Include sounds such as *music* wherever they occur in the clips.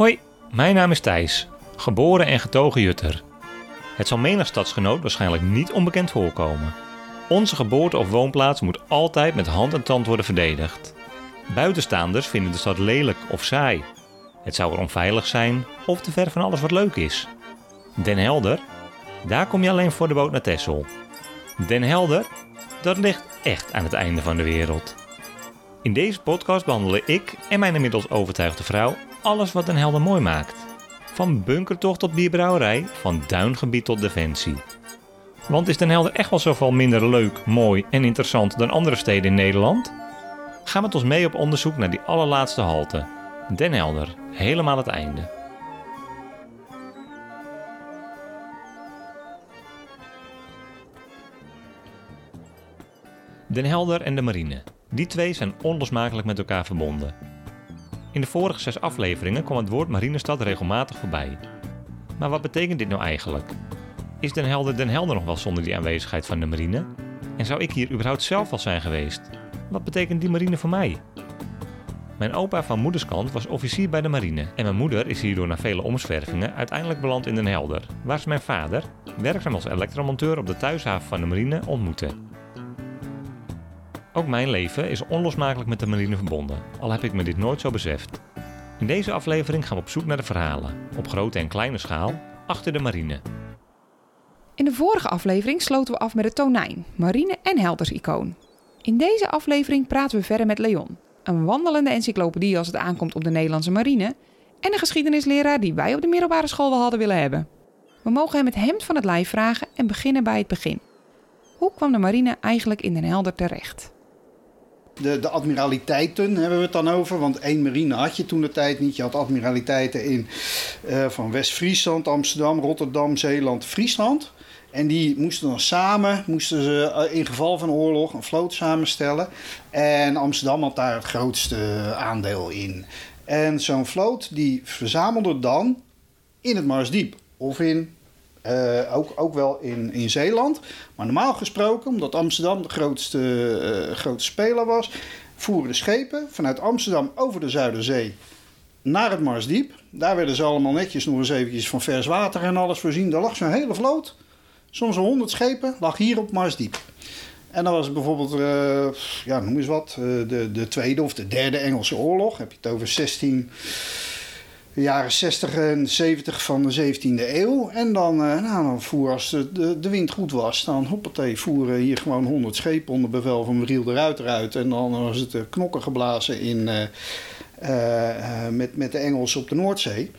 Hoi, mijn naam is Thijs, geboren en getogen Jutter. Het zal menig stadsgenoot waarschijnlijk niet onbekend voorkomen. Onze geboorte of woonplaats moet altijd met hand en tand worden verdedigd. Buitenstaanders vinden de stad lelijk of saai. Het zou er onveilig zijn of te ver van alles wat leuk is. Den Helder, daar kom je alleen voor de boot naar Texel. Den Helder, dat ligt echt aan het einde van de wereld. In deze podcast behandelen ik en mijn inmiddels overtuigde vrouw alles wat Den Helder mooi maakt. Van bunkertocht tot bierbrouwerij, van duingebied tot defensie. Want is Den Helder echt wel zoveel minder leuk, mooi en interessant dan andere steden in Nederland? Ga met ons mee op onderzoek naar die allerlaatste halte. Den Helder, helemaal het einde. Den Helder en de marine. Die twee zijn onlosmakelijk met elkaar verbonden. In de vorige zes afleveringen kwam het woord marinestad regelmatig voorbij. Maar wat betekent dit nou eigenlijk? Is Den Helder Den Helder nog wel zonder die aanwezigheid van de marine? En zou ik hier überhaupt zelf wel zijn geweest? Wat betekent die marine voor mij? Mijn opa van moederskant was officier bij de marine en mijn moeder is hierdoor na vele omzwervingen uiteindelijk beland in Den Helder, waar ze mijn vader, werkzaam als elektromonteur op de thuishaven van de marine, ontmoette. Ook mijn leven is onlosmakelijk met de marine verbonden, al heb ik me dit nooit zo beseft. In deze aflevering gaan we op zoek naar de verhalen, op grote en kleine schaal, achter de marine. In de vorige aflevering sloten we af met het tonijn, marine en helders-icoon. In deze aflevering praten we verder met Leon, een wandelende encyclopedie als het aankomt op de Nederlandse marine en een geschiedenisleraar die wij op de middelbare school wel hadden willen hebben. We mogen hem het hemd van het lijf vragen en beginnen bij het begin. Hoe kwam de marine eigenlijk in Den Helder terecht? De, de admiraliteiten hebben we het dan over. Want één marine had je toen de tijd niet. Je had admiraliteiten in, uh, van West-Friesland, Amsterdam, Rotterdam, Zeeland, Friesland. En die moesten dan samen, moesten ze in geval van oorlog een vloot samenstellen. En Amsterdam had daar het grootste aandeel in. En zo'n vloot die verzamelde dan in het Marsdiep of in uh, ook, ook wel in, in Zeeland. Maar normaal gesproken, omdat Amsterdam de grootste, uh, speler was, voeren de schepen vanuit Amsterdam over de Zuiderzee naar het Marsdiep. Daar werden ze allemaal netjes nog eens eventjes van vers water en alles voorzien. Daar lag zo'n hele vloot, soms een honderd schepen, lag hier op Marsdiep. En dan was bijvoorbeeld, uh, ja, noem eens wat, de, de Tweede of de Derde Engelse Oorlog. Heb je het over 16 de jaren 60 en 70 van de 17e eeuw. En dan, uh, nou, dan voer als de, de, wind goed was, dan hoppatee, voeren hier gewoon 100 schepen onder bevel van Mariel de Ruiter uit. En dan was het uh, knokken geblazen in, uh, met, met de Engelsen op de Noordzee.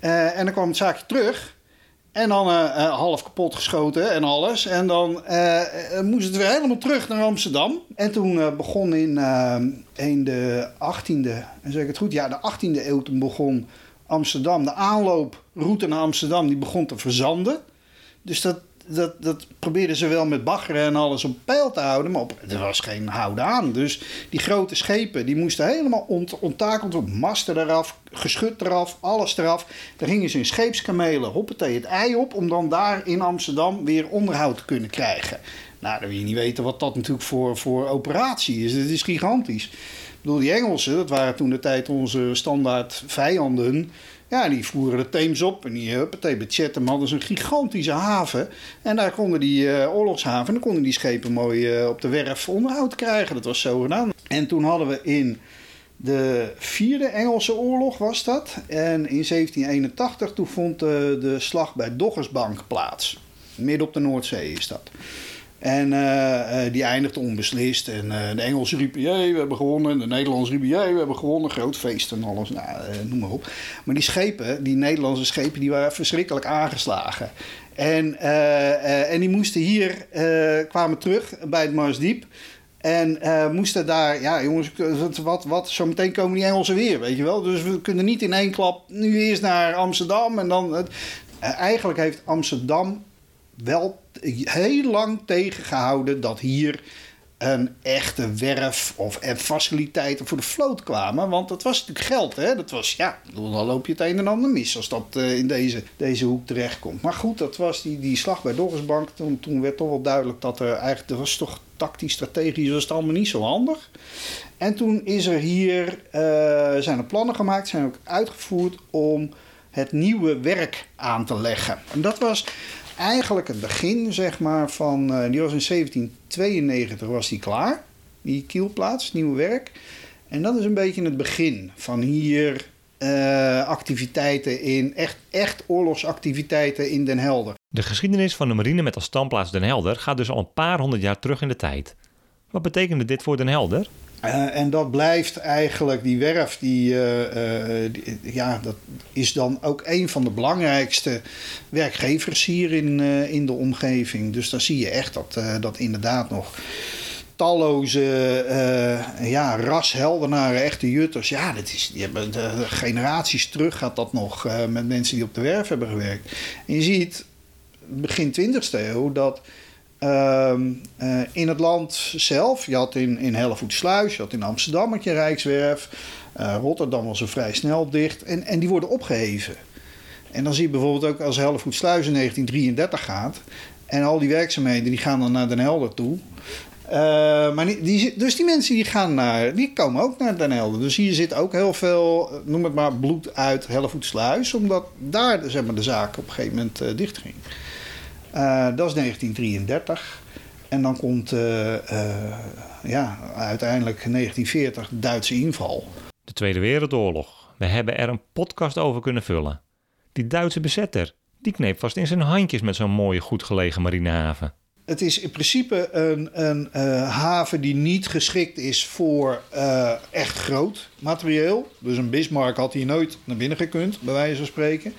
en dan kwam het zaakje terug. En dan half kapot geschoten en alles. En dan moest het weer helemaal terug naar Amsterdam. En toen begon in, in de 18e, en zeg ik het goed, ja, de 18e eeuw, toen begon Amsterdam, de aanlooproute naar Amsterdam, die begon te verzanden. Dus dat, dat, dat probeerden ze wel met baggeren en alles op peil te houden. Maar op, er was geen houden aan. Dus die grote schepen die moesten helemaal ont, onttakeld worden. Masten eraf, geschut eraf, alles eraf. Daar gingen ze in scheepskamelen, hoppatee, het ei op. Om dan daar in Amsterdam weer onderhoud te kunnen krijgen. Nou, dan wil je niet weten wat dat natuurlijk voor, voor operatie is. Het is gigantisch bedoel, die Engelsen, dat waren toen de tijd onze standaard vijanden. Ja, die voeren de Theems op en die huppatee, bij Chatham hadden ze een gigantische haven. En daar konden die uh, oorlogshaven, dan konden die schepen mooi uh, op de werf onderhoud krijgen. Dat was zo gedaan. En toen hadden we in de vierde Engelse oorlog was dat. En in 1781 toen vond de, de slag bij Doggersbank plaats. Midden op de Noordzee is dat. En uh, uh, die eindigde onbeslist. En uh, de Engelsen riepen, jee, we hebben gewonnen. En de Nederlanders riepen, jee, we hebben gewonnen. Groot feest en alles. Nou, noem maar op. Maar die schepen, die Nederlandse schepen, die waren verschrikkelijk aangeslagen. En, en die moesten hier, kwamen terug bij het Marsdiep. En moesten daar, ja jongens, wat, wat, zo meteen komen die Engelsen weer, weet je wel. Dus we kunnen niet in één klap nu eerst naar Amsterdam en dan... eigenlijk heeft Amsterdam wel heel lang tegengehouden dat hier een echte werf of en faciliteiten voor de vloot kwamen. Want dat was natuurlijk geld. Hè? Dat was, ja, dan loop je het een en ander mis als dat uh, in deze, deze hoek terechtkomt. Maar goed, dat was die, die slag bij Dorresbank. Toen, toen werd toch wel duidelijk dat er eigenlijk, dat was toch tactisch, strategisch, was het allemaal niet zo handig. En toen is er hier, uh, zijn er plannen gemaakt, zijn ook uitgevoerd om het nieuwe werk aan te leggen. En dat was eigenlijk het begin, zeg maar, van... Uh, die was in 1792 was die klaar, die kielplaats, nieuwe werk. En dat is een beetje het begin van hier uh, activiteiten in, echt, echt oorlogsactiviteiten in Den Helder. De geschiedenis van de marine met als standplaats Den Helder gaat dus al een paar honderd jaar terug in de tijd. Wat betekende dit voor Den Helder? Uh, en dat blijft eigenlijk, die werf, die, uh, uh, die, ja, dat is dan ook een van de belangrijkste werkgevers hier in, in de omgeving. Dus daar zie je echt dat, dat inderdaad nog talloze ja, rasheldenaren, echte jutters. Ja, dat is, die hebben generaties terug gaat dat nog met mensen die op de werf hebben gewerkt. En je ziet begin 20e eeuw dat uh, uh, in het land zelf, je had in, in Hellevoetsluis, je had in Amsterdam had je Rijkswerf, uh, Rotterdam was er vrij snel dicht en, en die worden opgeheven. En dan zie je bijvoorbeeld ook als Hellevoetsluis in 1933 gaat en al die werkzaamheden die gaan dan naar Den Helder toe. Uh, maar die, dus die mensen die gaan naar, die komen ook naar Den Helder. Dus hier zit ook heel veel, noem het maar, bloed uit Hellevoetsluis, omdat daar zeg maar, de zaak op een gegeven moment dicht ging. Uh, dat is 1933. En dan komt uh, uh, ja, uiteindelijk 1940 de Duitse inval. De Tweede Wereldoorlog. We hebben er een podcast over kunnen vullen. Die Duitse bezetter, die kneep vast in zijn handjes met zo'n mooie, goed gelegen marinehaven. Het is in principe een, een haven die niet geschikt is voor echt groot materieel. Dus een Bismarck had hier nooit naar binnen gekund, bij wijze van spreken.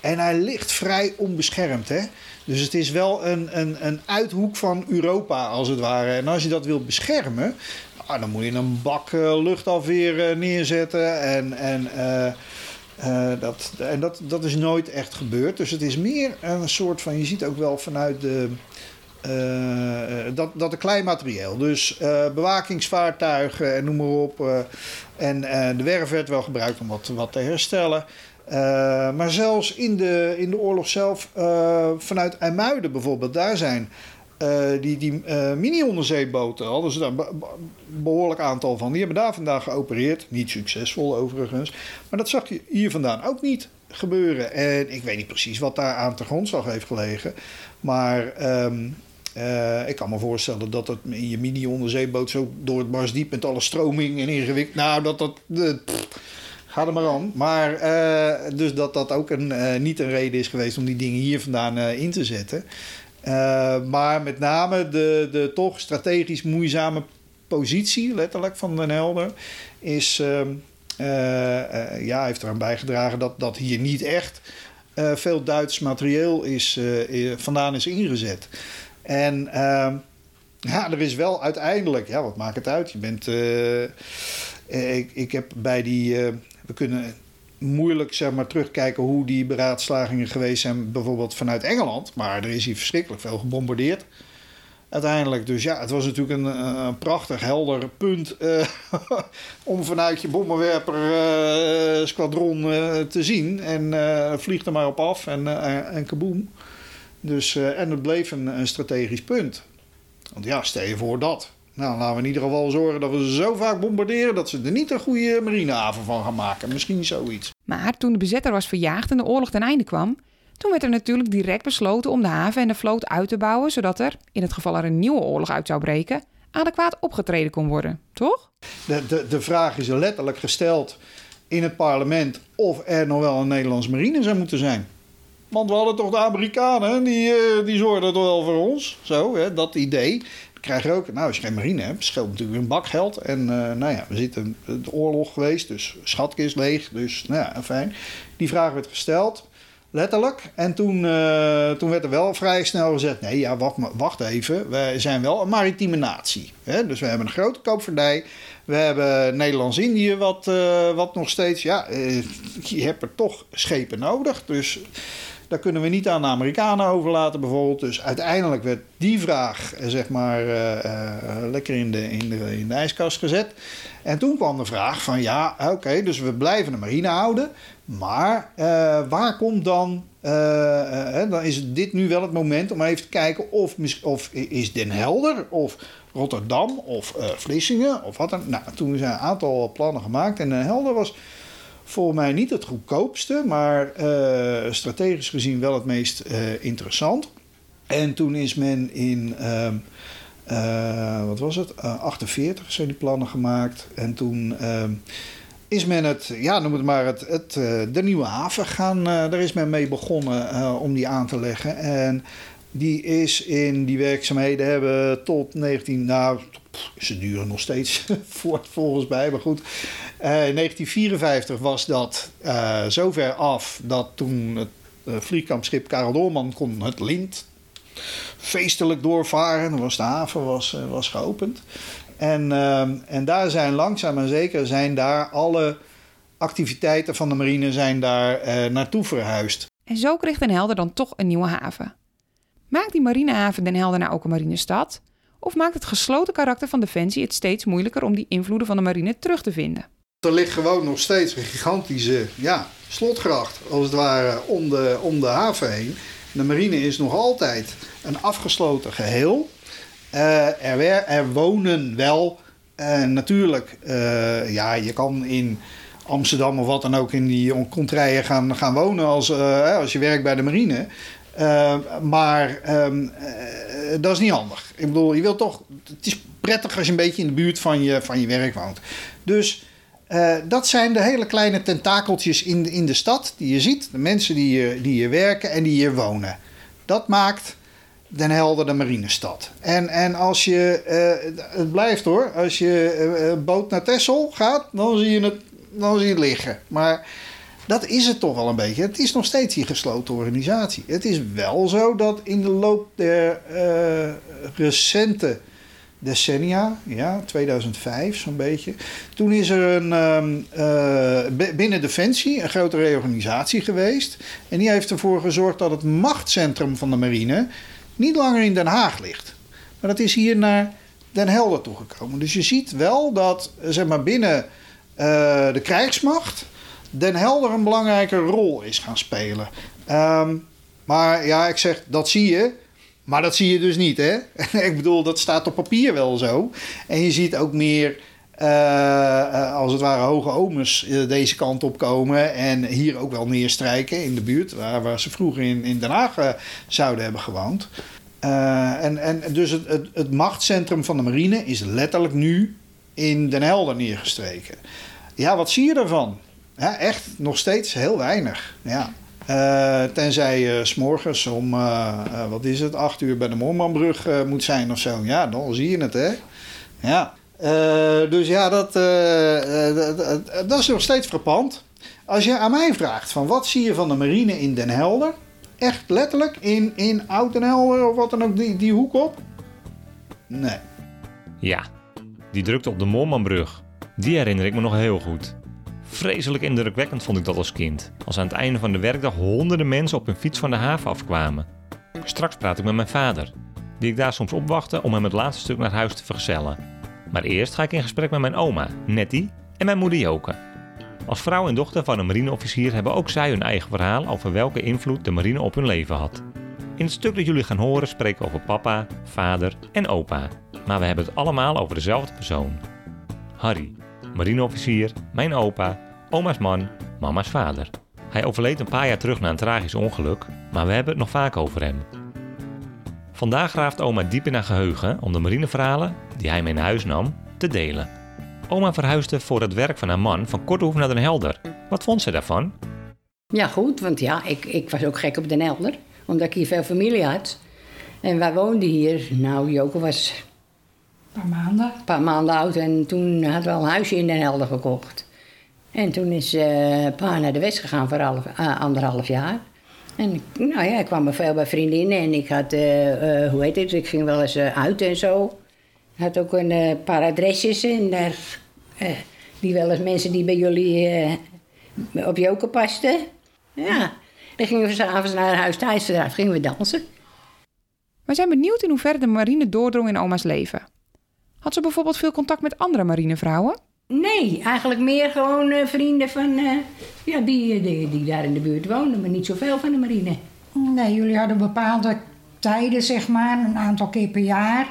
En hij ligt vrij onbeschermd. Hè? Dus het is wel een, een, een uithoek van Europa, als het ware. En als je dat wilt beschermen, nou, dan moet je een bak uh, luchtafweer uh, neerzetten. En, en, uh, dat, en dat, dat is nooit echt gebeurd. Dus het is meer een soort van, je ziet ook wel vanuit de. dat, dat een klein materieel. Dus bewakingsvaartuigen en noem maar op. en de werf werd wel gebruikt om wat, wat te herstellen. Uh, maar zelfs in de, in de oorlog zelf, uh, vanuit IJmuiden bijvoorbeeld, daar zijn uh, die, die mini-onderzeeboten, hadden ze daar een behoorlijk aantal van. Die hebben daar vandaag geopereerd. Niet succesvol overigens. Maar dat zag je hier vandaan ook niet gebeuren. En ik weet niet precies wat daar aan te grondslag heeft gelegen. Maar um, ik kan me voorstellen dat het in je mini-onderzeeboot zo door het Marsdiep met alle stroming en ingewikkeld. Nou, dat dat. Ga er maar aan. Maar uh, dus dat dat ook een, uh, niet een reden is geweest om die dingen hier vandaan uh, in te zetten. maar met name de, de toch strategisch moeizame positie, letterlijk, van Den Helder, is, ja, heeft eraan bijgedragen dat, dat hier niet echt veel Duits materieel is, vandaan is ingezet. En ja, er is wel uiteindelijk, ja, wat maakt het uit? Je bent. ik, ik heb bij die we kunnen moeilijk zeg maar, terugkijken hoe die beraadslagingen geweest zijn, bijvoorbeeld vanuit Engeland. Maar er is hier verschrikkelijk veel gebombardeerd. Uiteindelijk, dus ja, het was natuurlijk een, een prachtig helder punt uh, *laughs* om vanuit je bommenwerper uh, squadron te zien. En vliegt er maar op af en, en kaboom. Dus, en het bleef een, een strategisch punt. Want ja, stel je voor dat. Nou, laten we in ieder geval zorgen dat we ze zo vaak bombarderen dat ze er niet een goede marinehaven van gaan maken. Misschien zoiets. Maar toen de bezetter was verjaagd en de oorlog ten einde kwam, toen werd er natuurlijk direct besloten om de haven en de vloot uit te bouwen, zodat er, in het geval er een nieuwe oorlog uit zou breken, adequaat opgetreden kon worden, toch? De, de, de vraag is letterlijk gesteld in het parlement of er nog wel een Nederlands marine zou moeten zijn. Want we hadden toch de Amerikanen, die, uh, die zorgden toch wel voor ons. Zo, hè, dat idee krijg ook, nou, als je geen marine hebt, scheelt natuurlijk een bak geld. En uh, nou ja, we zitten de oorlog geweest, dus schatkist leeg. Dus nou ja, fijn. Die vraag werd gesteld, letterlijk. En toen, uh, toen werd er wel vrij snel gezegd: nee, ja, wacht, wacht even. Wij zijn wel een maritieme natie. Hè? Dus we hebben een grote koopvaardij. We hebben Nederlands-Indië, wat, uh, wat nog steeds, ja, je hebt er toch schepen nodig. Dus Dat kunnen we niet aan de Amerikanen overlaten bijvoorbeeld. Dus uiteindelijk werd die vraag eh, zeg maar lekker in de, in, de, in de ijskast gezet. En toen kwam de vraag van ja, oké, dus we blijven de marine houden. Maar waar komt dan dan is dit nu wel het moment om even te kijken of, of is Den Helder of Rotterdam of uh, Vlissingen of wat dan. Nou, toen zijn een aantal plannen gemaakt en Den Helder was volgens mij niet het goedkoopste, maar uh, strategisch gezien wel het meest uh, interessant. En toen is men in, uh, wat was het, 48 zijn die plannen gemaakt. En toen ehm, is men het, ja noem het maar, het, het, de nieuwe haven gaan, daar is men mee begonnen om die aan te leggen. En die is in die werkzaamheden hebben tot 19, nou, ze duren nog steeds *laughs* voort volgens mij, maar goed. Uh, in 1954 was dat uh, zover af dat toen het uh, vliegkampschip Karel Doorman kon het lint feestelijk doorvaren. Was de haven was, was geopend. En, en daar zijn langzaam en zeker zijn daar alle activiteiten van de marine zijn daar naartoe verhuisd. En zo kreeg Den Helder dan toch een nieuwe haven. Maakt die marinehaven Den Helder nou ook een marinestad? Of maakt het gesloten karakter van Defensie het steeds moeilijker om die invloeden van de marine terug te vinden? Er ligt gewoon nog steeds een gigantische ja, slotgracht, als het ware, om de, om de haven heen. De marine is nog altijd een afgesloten geheel. Uh, er, er, wonen wel, uh, natuurlijk, uh, ja, je kan in Amsterdam of wat dan ook in die contraien gaan, gaan wonen als, als je werkt bij de marine. Uh, maar um, uh, dat is niet handig. Ik bedoel, je wilt toch. Het is prettig als je een beetje in de buurt van je, van je werk woont. Dus uh, dat zijn de hele kleine tentakeltjes in in de stad die je ziet. De mensen die hier, die hier werken en die hier wonen. Dat maakt Den Helder de marinestad. En, en als je. het blijft hoor. Als je boot naar Texel gaat, dan zie je het, dan zie je liggen. Maar dat is het toch wel een beetje. Het is nog steeds die gesloten organisatie. Het is wel zo dat in de loop der uh, recente decennia, ja, 2005 zo'n beetje. Toen is er een, uh, binnen Defensie een grote reorganisatie geweest. En die heeft ervoor gezorgd dat het machtscentrum van de marine niet langer in Den Haag ligt. Maar dat is hier naar Den Helder toegekomen. Dus je ziet wel dat zeg maar, binnen de krijgsmacht Den Helder een belangrijke rol is gaan spelen. Um, maar ja, ik zeg, dat zie je. Maar dat zie je dus niet, hè? *laughs* ik bedoel, dat staat op papier wel zo. En je ziet ook meer, uh, als het ware, hoge omens uh, deze kant op komen. En hier ook wel neerstrijken in de buurt, waar, waar ze vroeger in, in Den Haag zouden hebben gewoond. en, en dus het, het, het machtscentrum van de marine is letterlijk nu in Den Helder neergestreken. Ja, wat zie je daarvan? Echt nog steeds heel weinig. Ja. Uh, tenzij je uh, om, uh, wat is het, acht uur bij de Moormanbrug moet zijn of zo. Ja, dan zie je het, hè. Ja. dus ja, dat, dat is nog steeds frappant. Als je aan mij vraagt van wat zie je van de marine in Den Helder? Echt letterlijk in, in Oud Den Helder of wat dan ook, die, die hoek op? Nee. Ja, die drukte op de Moormanbrug. Die herinner ik me nog heel goed. Vreselijk indrukwekkend vond ik dat als kind. Als aan het einde van de werkdag honderden mensen op hun fiets van de haven afkwamen. Straks praat ik met mijn vader, die ik daar soms opwachtte om hem het laatste stuk naar huis te vergezellen. Maar eerst ga ik in gesprek met mijn oma, Nettie, en mijn moeder Joke. Als vrouw en dochter van een marineofficier hebben ook zij hun eigen verhaal over welke invloed de marine op hun leven had. In het stuk dat jullie gaan horen spreken we over papa, vader en opa. Maar we hebben het allemaal over dezelfde persoon. Harry, marineofficier, mijn opa, oma's man, mama's vader. Hij overleed een paar jaar terug na een tragisch ongeluk, maar we hebben het nog vaak over hem. Vandaag graaft oma diep in haar geheugen om de marineverhalen, die hij mee naar huis nam, te delen. Oma verhuisde voor het werk van haar man van Korthoef naar Den Helder. Wat vond ze daarvan? Ja, goed, want ja, ik, ik was ook gek op Den Helder, omdat ik hier veel familie had. En wij woonden hier, nou, Joke was een paar maanden. Een paar maanden oud. En toen hadden we al een huisje in Den Helder gekocht. En toen is uh, pa naar de West gegaan voor half, uh, anderhalf jaar. En nou ja, ik kwam er veel bij vriendinnen en ik had, uh, hoe heet het, ik ging wel eens uit en zo. Ik had ook een paar adresjes en daar, die wel eens mensen die bij jullie op joken pasten. Ja, Dan gingen we s'avonds naar huis thuisverdrijf, gingen we dansen. We zijn benieuwd in hoeverre de marine doordrong in oma's leven. Had ze bijvoorbeeld veel contact met andere marinevrouwen? Nee, eigenlijk meer gewoon eh, vrienden van, eh, ja, die, die, die daar in de buurt woonden, maar niet zoveel van de marine. Nee, jullie hadden bepaalde tijden, zeg maar, een aantal keer per jaar.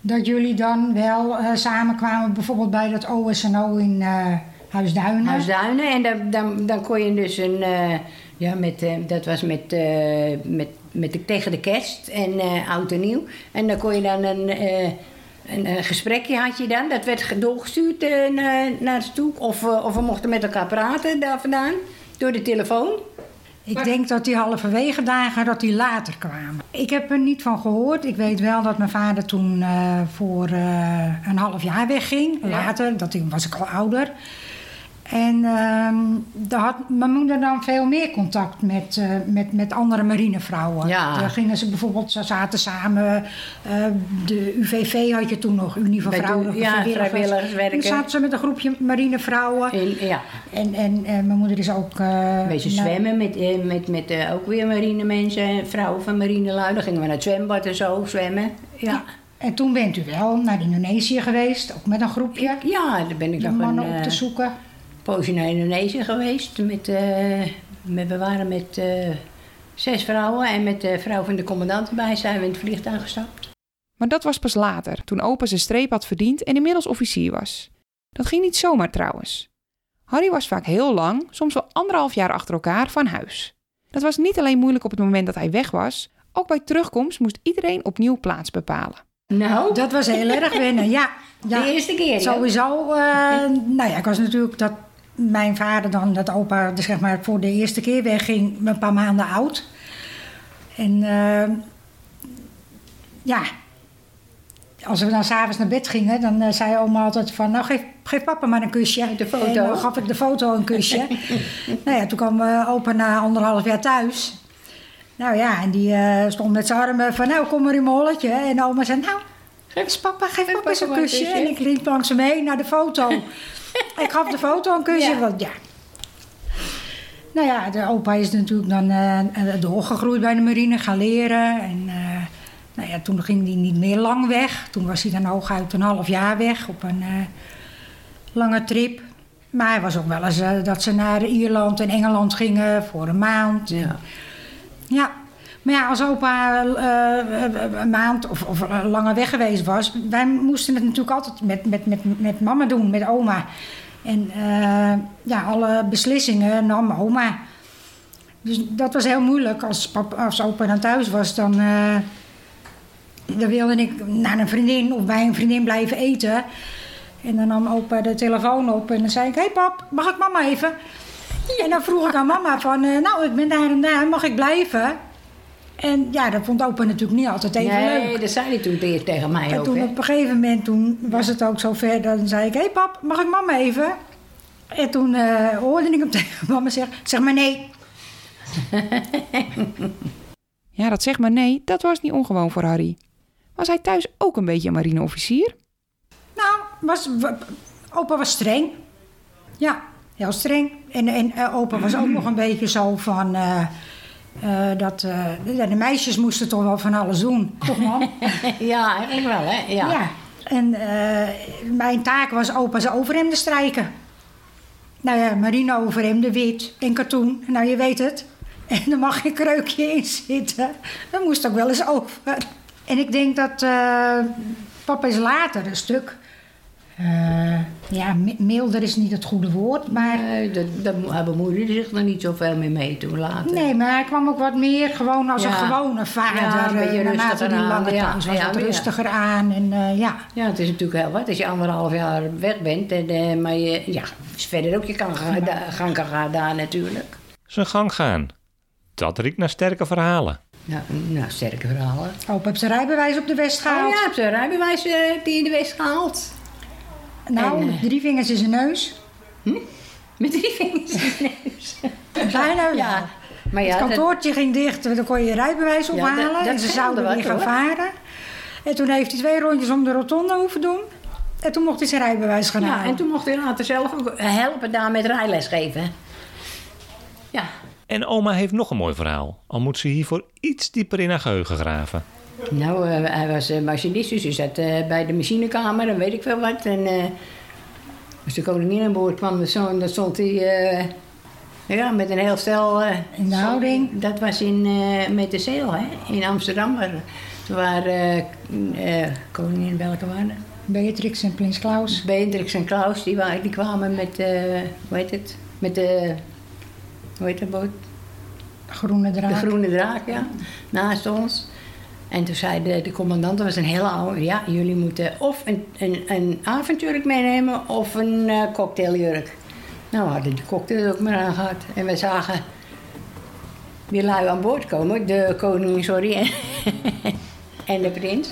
Dat jullie dan wel eh, samenkwamen, bijvoorbeeld bij dat OSNO in eh Huisduinen. Huisduinen. En dan, dan, dan kon je dus een. eh, ja, met, eh, dat was met, eh, met, met de, tegen de kerst en eh, oud en nieuw. En dan kon je dan een, eh, een, een gesprekje had je dan. Dat werd ge- doorgestuurd eh, naar, naar toe. Of, eh, of we mochten met elkaar praten daar vandaan. Door de telefoon. Ik denk dat die halverwege dagen dat die later kwamen. Ik heb er niet van gehoord. Ik weet wel dat mijn vader toen eh, voor eh, een half jaar wegging. Later, dat was ik al ouder. En ehm, daar had mijn moeder dan veel meer contact met, eh, met, met andere marinevrouwen. Ja. Daar gingen ze bijvoorbeeld, ze zaten samen. eh, de UVV had je toen nog, Unie van de- Vrouwelijke ja, Vrijwilligers. vrijwilligerswerken. Toen zaten ze met een groepje marinevrouwen. En, ja, En, en, mijn moeder is ook... een beetje zwemmen met, met, met ook weer marinemensen. Vrouwen van marinelui. Dan gingen we naar het zwembad en zo zwemmen. Ja, En toen bent u wel naar Indonesië geweest, ook met een groepje. ja daar ben ik nog een mannen op te zoeken. Poosje naar Indonesië geweest. Met, eh, met, we waren met eh, zes vrouwen en met de vrouw van de commandant erbij zijn we in het vliegtuig gestapt. Maar dat was pas later, toen opa zijn streep had verdiend en inmiddels officier was. Dat ging niet zomaar trouwens. Harry was vaak heel lang, soms wel anderhalf jaar achter elkaar, van huis. Dat was niet alleen moeilijk op het moment dat hij weg was, ook bij terugkomst moest iedereen opnieuw plaats bepalen. Nou, Dat was heel erg wennen, ja. *laughs* ja. de eerste keer. Sowieso, eh, *laughs* nou ja, ik was natuurlijk dat mijn vader dan, dat opa, dus zeg maar, voor de eerste keer wegging, een paar maanden oud. En eh, ja, als we dan s'avonds naar bed gingen, dan eh, zei oma altijd van, nou geef, geef papa maar een kusje. De foto. En dan gaf ik de foto een kusje. *laughs* nou ja, toen kwam eh, opa na anderhalf jaar thuis. Nou ja, en die stond met zijn armen van, nou kom maar in mijn holletje. En oma zei, nou, geef papa, geef papa eens een kusje. En ik liep langs hem heen naar de foto. Ik gaf de foto een kusje, Ja. want ja. Nou ja, de opa is natuurlijk dan eh, eh, doorgegroeid bij de marine, gaan leren. En eh, nou ja, toen ging hij niet meer lang weg. Toen was hij dan hooguit een half jaar weg op een lange trip. Maar hij was ook wel eens dat ze naar Ierland en Engeland gingen voor een maand. Ja. Ja, maar ja, als opa eh, een maand of, of langer weg geweest was, wij moesten het natuurlijk altijd met, met, met, met mama doen, met oma. En eh, ja, alle beslissingen nam oma. Dus dat was heel moeilijk. Als, pap, als opa dan thuis was, dan, eh, dan wilde ik naar een vriendin of bij een vriendin blijven eten. En dan nam opa de telefoon op en dan zei ik: Hé hey pap, mag ik mama even? En dan vroeg ik aan mama van, nou, ik ben daar en daar, mag ik blijven? En ja, dat vond opa natuurlijk niet altijd even nee, leuk. dat zei hij toen tegen- tegen mij En ook. toen hè. op een gegeven moment toen was het ook zover, dan zei ik, hé hey pap, mag ik mama even? En toen eh, hoorde ik hem *laughs* tegen mama zeggen, zeg maar nee. *laughs* Ja, dat zeg maar nee, dat was niet ongewoon voor Harry. Was hij thuis ook een beetje een marineofficier? Nou, was, opa was streng. Ja, heel streng. En, en eh, opa was ook nog een beetje zo van, eh, eh, dat eh, de meisjes moesten toch wel van alles doen. Toch man? *laughs* Ja, eigenlijk wel, hè? Ja. Ja. En eh, mijn taak was opa's overhemden strijken. Nou ja, marine-overhemden, wit en katoen. Nou, je weet het. En er mag geen kreukje in zitten. Dat moest ook wel eens over. En ik denk dat papa is later een stuk... eh, ja, mi- milder is niet het goede woord, maar... Nee, dat, hij bemoeide zich er niet zoveel mee mee toen later. Nee, maar hij kwam ook wat meer gewoon als een gewone vader. Ja, een eh, beetje naarmate rustiger die aan, lange ja. was, Ja, wat ja. rustiger aan. En eh, ja, Ja, het is natuurlijk heel wat als je anderhalf jaar weg bent. En, maar je, ja, is verder ook je kan gaan, da- gang kan gaan daar natuurlijk. Zijn gang gaan. Dat riekt naar sterke verhalen. Nou, nou sterke verhalen. opa heeft zijn rijbewijs op de West Oh gehaald. ja, heb je een rijbewijs heb je in de West gehaald? Nou, En, eh, drie vingers in zijn neus. Met drie vingers in de neus. *laughs* Bijna wel. Ja, maar ja, het dat- kantoortje ging dicht, dan kon je je rijbewijs Ja, ophalen. dat- dat en ze zouden weer gaan hoor. varen. En toen heeft hij twee rondjes om de rotonde hoeven doen. En toen mocht hij zijn rijbewijs gaan ja, halen. en toen mocht hij later zelf ook helpen daar met rijles geven. Ja, En oma heeft nog een mooi verhaal, al moet ze hiervoor iets dieper in haar geheugen graven. Nou, eh, hij was uh, machinist, dus hij zat eh, bij de machinekamer en weet ik veel wat. En als de koningin aan boord kwam, dan stond, dan stond hij ja, met een heel stel... In de houding. Dat was in, met de Zeel, hè, in Amsterdam. Waar, waar koningin welke waren? Beatrix en Prins Klaus. Beatrix en Klaus, die, wa- die kwamen met, hoe heet het? Met de, hoe heet dat boot? Groene draak. De groene draak, ja, naast ons. En toen zei de, de commandant, dat was een hele oude, ja, jullie moeten of een, een, een avondjurk meenemen of een eh, cocktailjurk. Nou, we hadden die cocktail ook maar aan gehad. En we zagen die lui aan boord komen, de koning, sorry, *laughs* en, de prins.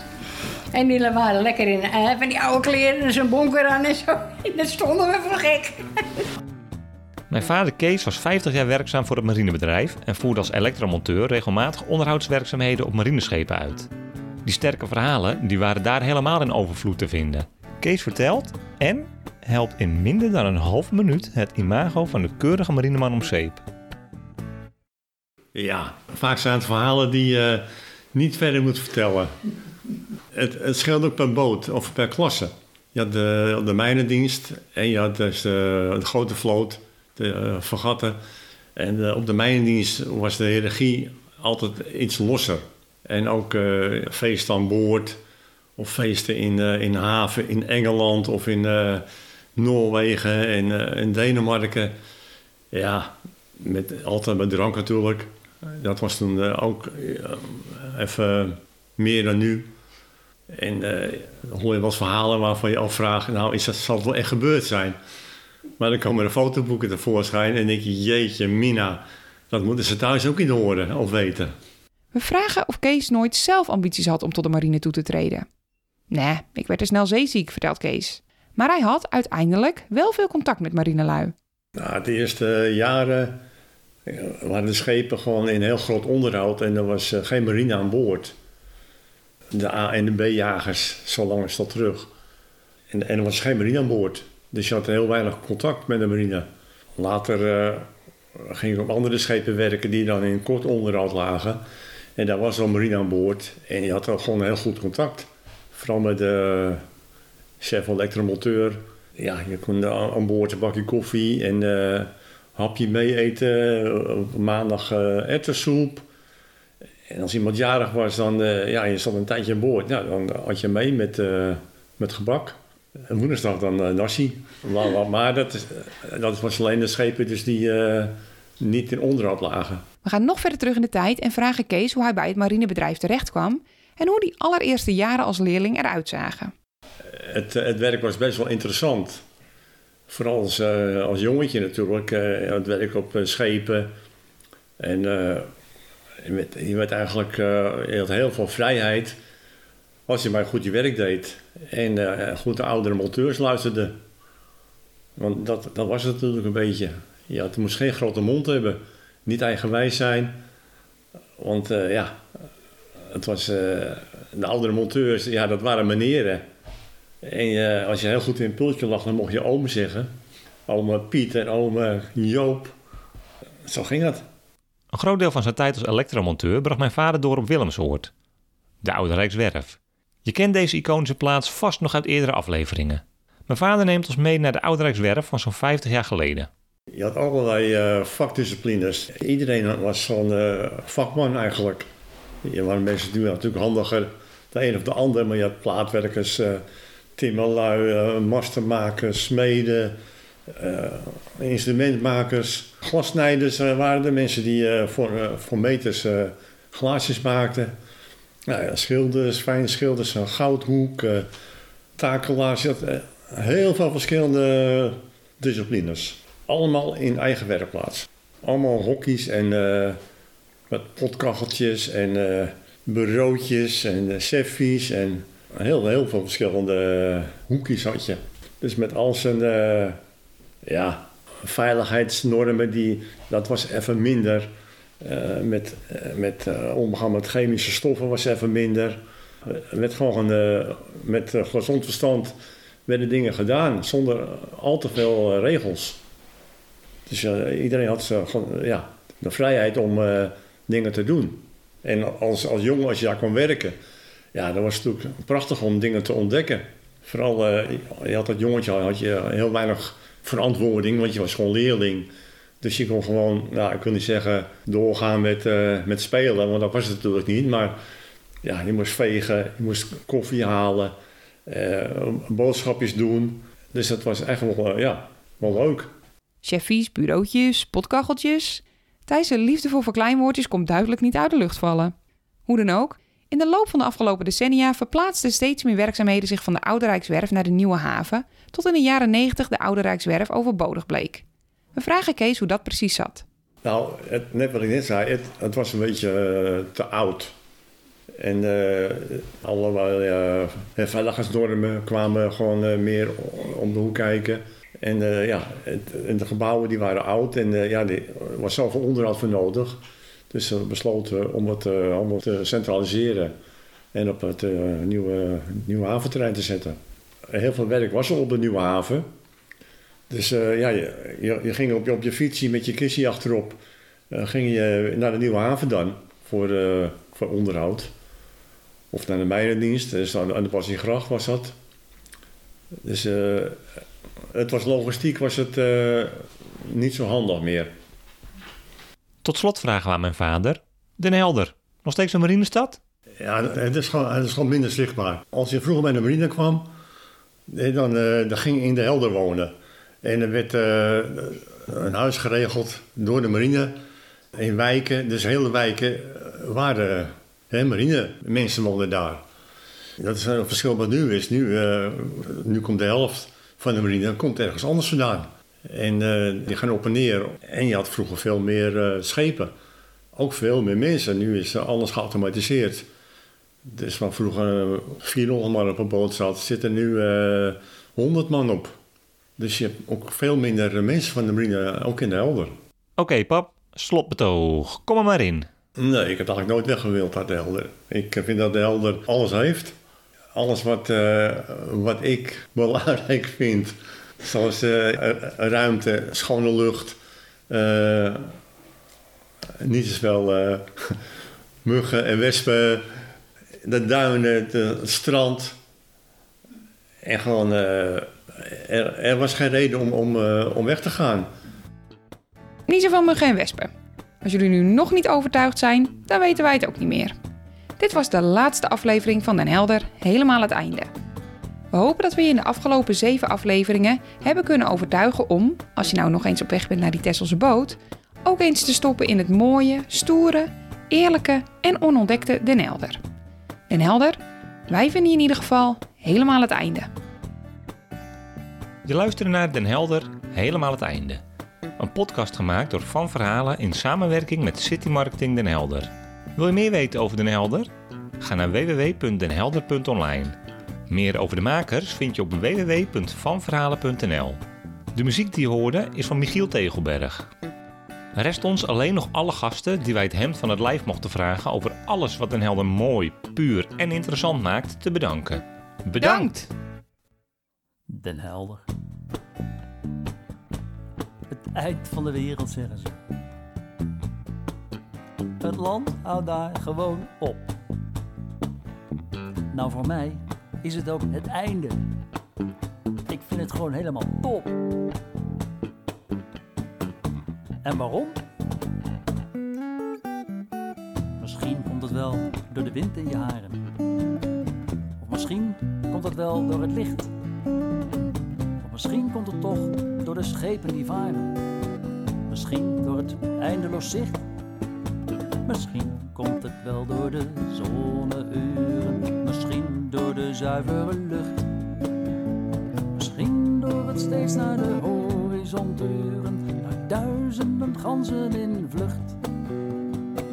En die waren lekker in eh, van die oude kleren en zo'n bonker aan en zo. *laughs* En stonden we voor gek. *laughs* Mijn vader Kees was 50 jaar werkzaam voor het marinebedrijf en voerde als elektromonteur regelmatig onderhoudswerkzaamheden op marineschepen uit. Die sterke verhalen die waren daar helemaal in overvloed te vinden. Kees vertelt en helpt in minder dan een half minuut het imago van de keurige marineman om zeep. Ja, vaak zijn het verhalen die je niet verder moet vertellen. Het, het scheelt ook per boot of per klasse. Je had de, de mijnendienst en je had dus de, de grote vloot, de uh, vergatten. En eh, op de mijnendienst was de hiërarchie altijd iets losser. En ook eh, feesten aan boord of feesten in, eh, in haven in Engeland of in eh, Noorwegen en in Denemarken. Ja, met, altijd met drank natuurlijk. Dat was toen eh, ook eh, even meer dan nu. En eh, dan hoor je wat verhalen waarvan je afvraagt... nou, is dat, zal het wel echt gebeurd zijn? Maar dan komen er fotoboeken tevoorschijn en denk je... jeetje, Mina, dat moeten ze thuis ook niet horen of weten. We vragen of Kees nooit zelf ambities had om tot de marine toe te treden. Nee, ik werd er snel zeeziek, vertelt Kees. Maar hij had uiteindelijk wel veel contact met marinelui. Nou, de eerste jaren eh, waren de schepen gewoon in heel groot onderhoud... en er was eh, geen marine aan boord. De A- en de B-jagers, zo lang is dat terug. En, en er was geen marine aan boord. Dus je had heel weinig contact met de marine. Later eh, ging ik op andere schepen werken die dan in kort onderhoud lagen. En daar was al marine aan boord. En je had dan gewoon heel goed contact. Vooral met de chef elektromonteur. Ja, je kon aan boord een bakje koffie en eh hapje mee eten. Op maandag eh erwtensoep. En als iemand jarig was, dan eh, ja, je zat een tijdje aan boord. Nou, dan had je mee met, eh, met gebak. En woensdag dan nasi. Maar, maar- dat, is, eh, dat was alleen de schepen dus die eh, niet in onderhoud lagen. We gaan nog verder terug in de tijd en vragen Kees hoe hij bij het marinebedrijf terecht kwam en hoe die allereerste jaren als leerling eruit zagen. Het, het werk was best wel interessant. Vooral als, eh, als jongetje natuurlijk. eh, het werk op schepen. En je, werd, je werd eigenlijk je had heel veel vrijheid. Als je maar goed je werk deed. En eh, goed de oudere monteurs luisterde. Want dat, dat was het natuurlijk een beetje. Je had, moest geen grote mond hebben. Niet eigenwijs zijn. Want eh, ja, het was, eh, de oudere monteurs, ja, dat waren meneren. En eh, als je heel goed in een pultje lag, dan mocht je oom zeggen. Ome Piet en ome Joop. Zo ging dat. Een groot deel van zijn tijd als elektromonteur bracht mijn vader door op Willemsoord, de Oude Rijkswerf. Je kent deze iconische plaats vast nog uit eerdere afleveringen. Mijn vader neemt ons mee naar de Oude Rijkswerf van zo'n 50 jaar geleden. Je had allerlei eh, vakdisciplines. Iedereen was zo'n eh, vakman eigenlijk. Je waren mensen die natuurlijk handiger, de een of de ander. Maar je had plaatwerkers, eh timmerlui, mastermakers, smeden, instrumentmakers. Glassnijders eh, waren de mensen die voor, voor meters glaasjes maakten. Nou ja, schilders, fijnschilders, een goudhoek, eh takelaars. Had eh, heel veel verschillende disciplines. Allemaal in eigen werkplaats. Allemaal hokjes en met potkacheltjes en eh bureautjes en uh, seffies en heel, heel veel verschillende hoekjes had je. Dus met al zijn ja, veiligheidsnormen, die, dat was even minder. Eh, met eh, met eh, omgaan met chemische stoffen was even minder. Er werd gewoon eh, met eh, gezond verstand werden dingen gedaan zonder al te veel eh, regels. Dus eh, iedereen had zo, ja, de vrijheid om eh, dingen te doen. En als, als jongen, als je daar kon werken, ja, dan was natuurlijk prachtig om dingen te ontdekken. Vooral, eh, je had dat jongetje, had je heel weinig verantwoording, want je was gewoon leerling. Dus je kon gewoon, nou, ik wil niet zeggen doorgaan met, eh, met spelen, want dat was het natuurlijk niet. Maar ja, je moest vegen, je moest koffie halen, eh, boodschapjes doen. Dus dat was echt wel, eh, ja, wel leuk. Cheffies, bureautjes, potkacheltjes. Thijs' liefde voor verkleinwoordjes komt duidelijk niet uit de lucht vallen. Hoe dan ook, in de loop van de afgelopen decennia verplaatsten steeds meer werkzaamheden zich van de Oude Rijkswerf naar de Nieuwe Haven, tot in de jaren 90 de Oude Rijkswerf overbodig bleek. We vragen Kees hoe dat precies zat. Nou, het, net wat ik net zei, het, was een beetje eh, te oud. En uh, allerlei uh, veiligheidsnormen kwamen gewoon uh, meer om de hoek kijken. En ja, het, en de gebouwen die waren oud en ja, er was zoveel onderhoud voor nodig. Dus we besloten om het allemaal te centraliseren en op het nieuwe, nieuwe haventerrein te zetten. Heel veel werk was er op de nieuwe haven. Dus ja, je, je, je, ging op je, op je fietsje met je kistje achterop, ging je naar de nieuwe haven dan voor, voor onderhoud. Of naar de mijnendienst, dus aan de Passiegracht was dat. Dus uh, het was logistiek was het uh, niet zo handig meer. Tot slot vragen we aan mijn vader. Den Helder, nog steeds een marinestad? Ja, het is, gewoon, het is gewoon minder zichtbaar. Als je vroeger bij de marine kwam, dan, uh, dan ging je in de Helder wonen. En er werd een huis geregeld door de marine in wijken. Dus hele wijken waren marine, mensen woonden daar. Dat is een verschil wat nu is. Nu, uh, nu komt de helft van de marine komt ergens anders vandaan. En uh, die gaan op en neer. En je had vroeger veel meer schepen. Ook veel meer mensen. Nu is alles geautomatiseerd. Dus waar vroeger 400 man op een boot zat, zitten nu 100 man op. Dus je hebt ook veel minder mensen van de marine, ook in de helder. Oké, okay, pap, slotbetoog. Kom er maar in. Nee, ik heb eigenlijk nooit weggewild uit de Helder. Ik vind dat de Helder alles heeft. Alles wat, uh, wat ik *laughs* belangrijk vind. Zoals uh, ruimte, schone lucht. Uh, niet zoveel *laughs* muggen en wespen. De duinen, het strand. En gewoon, er, er, was geen reden om, om, om weg te gaan. Niet zoveel muggen en wespen. Als jullie nu nog niet overtuigd zijn, dan weten wij het ook niet meer. Dit was de laatste aflevering van Den Helder, helemaal het einde. We hopen dat we je in de afgelopen zeven afleveringen hebben kunnen overtuigen om, als je nou nog eens op weg bent naar die Tesselse boot, ook eens te stoppen in het mooie, stoere, eerlijke en onontdekte Den Helder. Den Helder, wij vinden in ieder geval helemaal het einde. Je luistert naar Den Helder, helemaal het einde. Een podcast gemaakt door Van Verhalen in samenwerking met City Marketing Den Helder. Wil je meer weten over Den Helder? Ga naar www.denhelder.online. Meer over de makers vind je op www.vanverhalen.nl. De muziek die je hoorde is van Michiel Tegelberg. Rest ons alleen nog alle gasten die wij het hemd van het lijf mochten vragen over alles wat Den Helder mooi, puur en interessant maakt te bedanken. Bedankt! Den Helder eind van de wereld, zeggen ze. Het land houdt daar gewoon op. Nou, voor mij is het ook het einde. Ik vind het gewoon helemaal top. En waarom? Misschien komt het wel door de wind in je haren. Of misschien komt het wel door het licht. Misschien komt het toch door de schepen die varen. Misschien door het eindeloos zicht. Misschien komt het wel door de zonneuren. Misschien door de zuivere lucht. Misschien door het steeds naar de horizon turen. Naar duizenden ganzen in vlucht.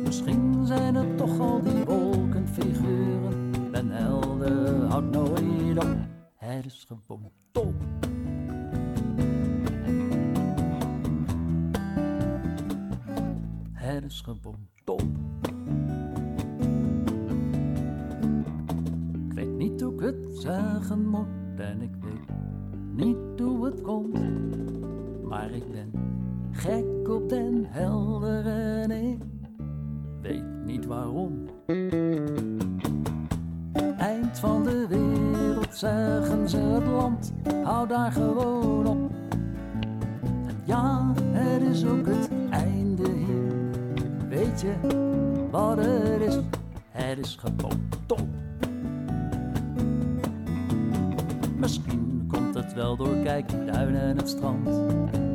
Misschien zijn het toch al die wolkenfiguren. En helder houdt nooit op. Het is gewoon Ik weet niet hoe ik het zeggen moet en ik weet niet hoe het komt. Maar ik ben gek op den helder en ik weet niet waarom. Eind van de wereld zeggen ze het land, hou daar gewoon op. En ja, het is ook het. Wat het is? Het is gewoon. Misschien komt het wel door kijkduinen en het strand.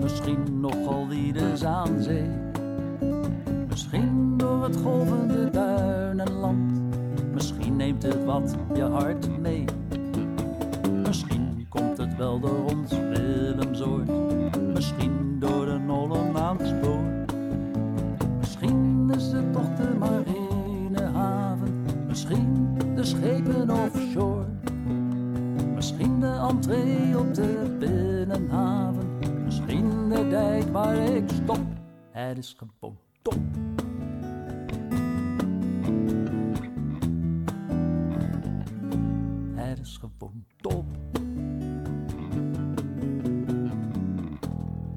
Misschien nogal wie de aan zee. Misschien door het golvende duinenland. Misschien neemt het wat je hart mee. Misschien komt het wel door op de binnenhaven. Misschien de dijk waar ik stop. Het is gewoon top. Het is gewoon top.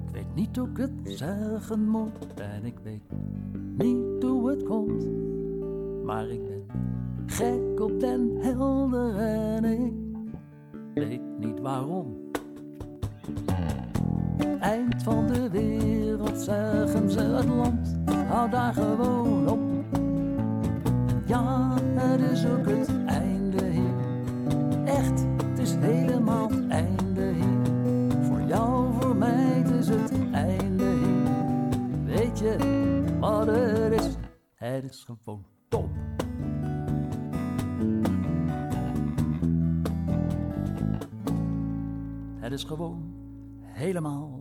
Ik weet niet hoe ik het zeggen moet en ik weet niet hoe het komt. Maar ik ben gek op den helder en ik weet niet waarom. Eind van de wereld zeggen ze het land, hou daar gewoon op. Ja, het is ook het einde hier. Echt, het is helemaal het einde hier. Voor jou, voor mij, het is het einde hier. Weet je wat het is? Het is gewoon top. Het is gewoon helemaal